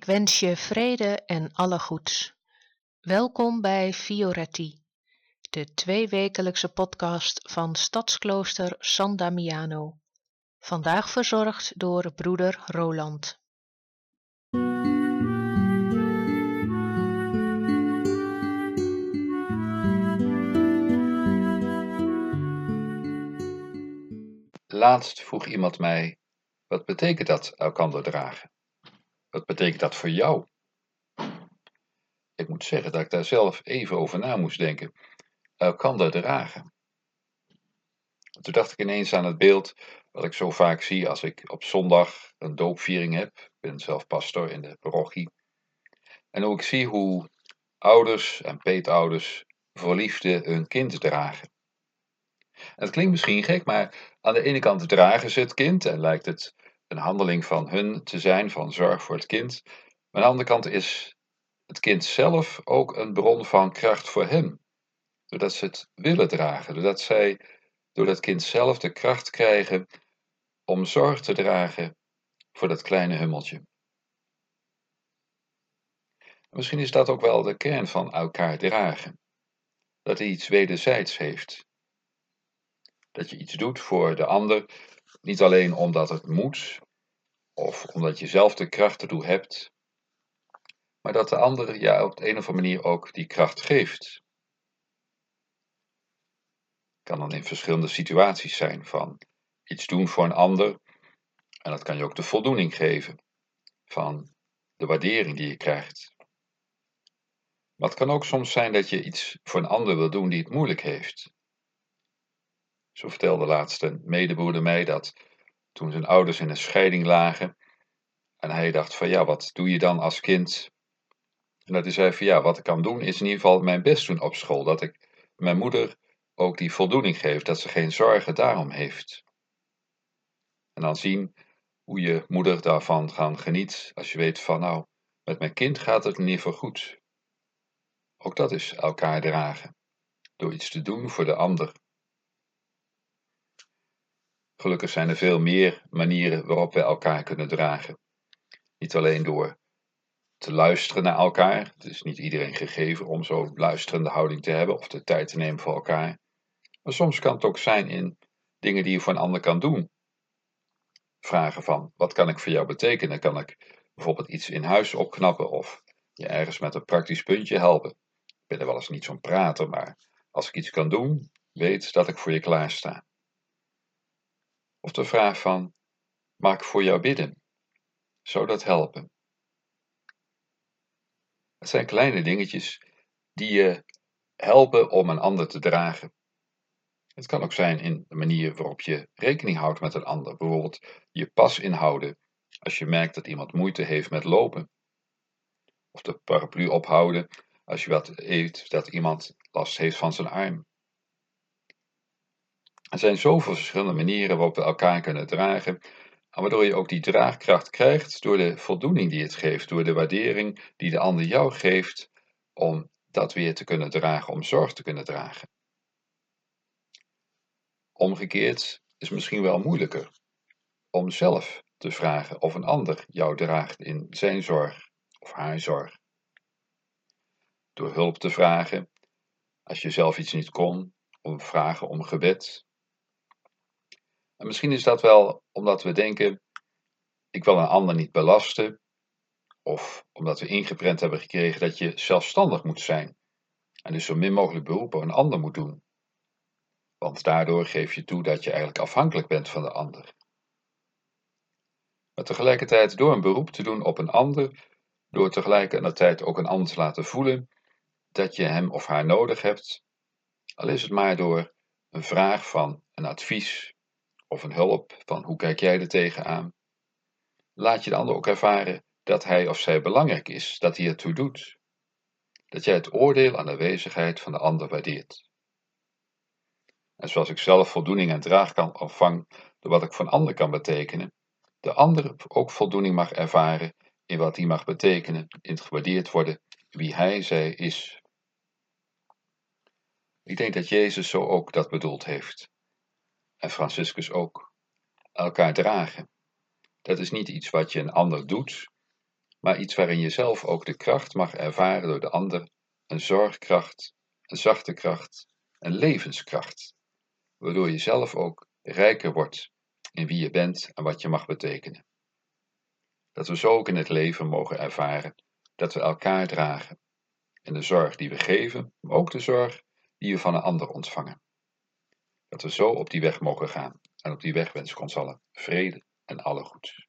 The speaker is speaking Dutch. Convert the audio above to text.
Ik wens je vrede en alle goeds. Welkom bij Fioretti, de tweewekelijkse podcast van Stadsklooster San Damiano. Vandaag verzorgd door broeder Roland. Laatst vroeg iemand mij: wat betekent dat elkander dragen? Wat betekent dat voor jou? Ik moet zeggen dat ik daar zelf even over na moest denken. Elkander dragen. Toen dacht ik ineens aan het beeld wat ik zo vaak zie als ik op zondag een doopviering heb. Ik ben zelf pastor in de parochie. En hoe ik zie hoe ouders en peetouders voor liefde hun kind dragen. En het klinkt misschien gek, maar aan de ene kant dragen ze het kind en lijkt het een handeling van hun te zijn, van zorg voor het kind. Maar aan de andere kant is het kind zelf ook een bron van kracht voor hen. Doordat ze het willen dragen, doordat zij door dat kind zelf de kracht krijgen om zorg te dragen voor dat kleine hummeltje. Misschien is dat ook wel de kern van elkaar dragen. Dat hij iets wederzijds heeft. Dat je iets doet voor de ander, niet alleen omdat het moet, of omdat je zelf de kracht ertoe hebt, maar dat de ander ja, op de een of andere manier ook die kracht geeft. Kan dan in verschillende situaties zijn van iets doen voor een ander, en dat kan je ook de voldoening geven van de waardering die je krijgt. Maar het kan ook soms zijn dat je iets voor een ander wil doen die het moeilijk heeft. Zo vertelde laatst een medebroeder mij dat toen zijn ouders in een scheiding lagen en hij dacht van ja, wat doe je dan als kind? En dat hij zei van ja, wat ik kan doen is in ieder geval mijn best doen op school. Dat ik mijn moeder ook die voldoening geef, dat ze geen zorgen daarom heeft. En dan zien hoe je moeder daarvan gaan geniet als je weet van nou, met mijn kind gaat het in ieder geval goed. Ook dat is elkaar dragen, door iets te doen voor de ander. Gelukkig zijn er veel meer manieren waarop we elkaar kunnen dragen. Niet alleen door te luisteren naar elkaar. Het is niet iedereen gegeven om zo'n luisterende houding te hebben of de tijd te nemen voor elkaar. Maar soms kan het ook zijn in dingen die je voor een ander kan doen. Vragen van, wat kan ik voor jou betekenen? Kan ik bijvoorbeeld iets in huis opknappen of je ergens met een praktisch puntje helpen? Ik ben er wel eens niet zo'n prater, maar als ik iets kan doen, weet dat ik voor je klaar sta. Of de vraag van, mag ik voor jou bidden? Zou dat helpen? Het zijn kleine dingetjes die je helpen om een ander te dragen. Het kan ook zijn in de manier waarop je rekening houdt met een ander. Bijvoorbeeld je pas inhouden als je merkt dat iemand moeite heeft met lopen. Of de paraplu ophouden als je wat eet dat iemand last heeft van zijn arm. Er zijn zoveel verschillende manieren waarop we elkaar kunnen dragen, waardoor je ook die draagkracht krijgt door de voldoening die het geeft, door de waardering die de ander jou geeft om dat weer te kunnen dragen, om zorg te kunnen dragen. Omgekeerd is misschien wel moeilijker om zelf te vragen of een ander jou draagt in zijn zorg of haar zorg. Door hulp te vragen, als je zelf iets niet kon, om vragen om gebed, en misschien is dat wel omdat we denken, ik wil een ander niet belasten, of omdat we ingeprent hebben gekregen dat je zelfstandig moet zijn en dus zo min mogelijk beroep op een ander moet doen. Want daardoor geef je toe dat je eigenlijk afhankelijk bent van de ander. Maar tegelijkertijd door een beroep te doen op een ander, door tegelijkertijd ook een ander te laten voelen dat je hem of haar nodig hebt, al is het maar door een vraag van een advies of een hulp van hoe kijk jij er tegenaan. Laat je de ander ook ervaren dat hij of zij belangrijk is, dat hij ertoe doet. Dat jij het oordeel aan de wezigheid van de ander waardeert. En zoals ik zelf voldoening en draag kan ontvang door wat ik voor een ander kan betekenen, de ander ook voldoening mag ervaren in wat hij mag betekenen, in het gewaardeerd worden wie hij, zij is. Ik denk dat Jezus zo ook dat bedoeld heeft en Franciscus ook, elkaar dragen. Dat is niet iets wat je een ander doet, maar iets waarin je zelf ook de kracht mag ervaren door de ander, een zorgkracht, een zachte kracht, een levenskracht, waardoor je zelf ook rijker wordt in wie je bent en wat je mag betekenen. Dat we zo ook in het leven mogen ervaren dat we elkaar dragen en de zorg die we geven, maar ook de zorg die we van een ander ontvangen. Dat we zo op die weg mogen gaan en op die weg wens ik ons allen vrede en alle goeds.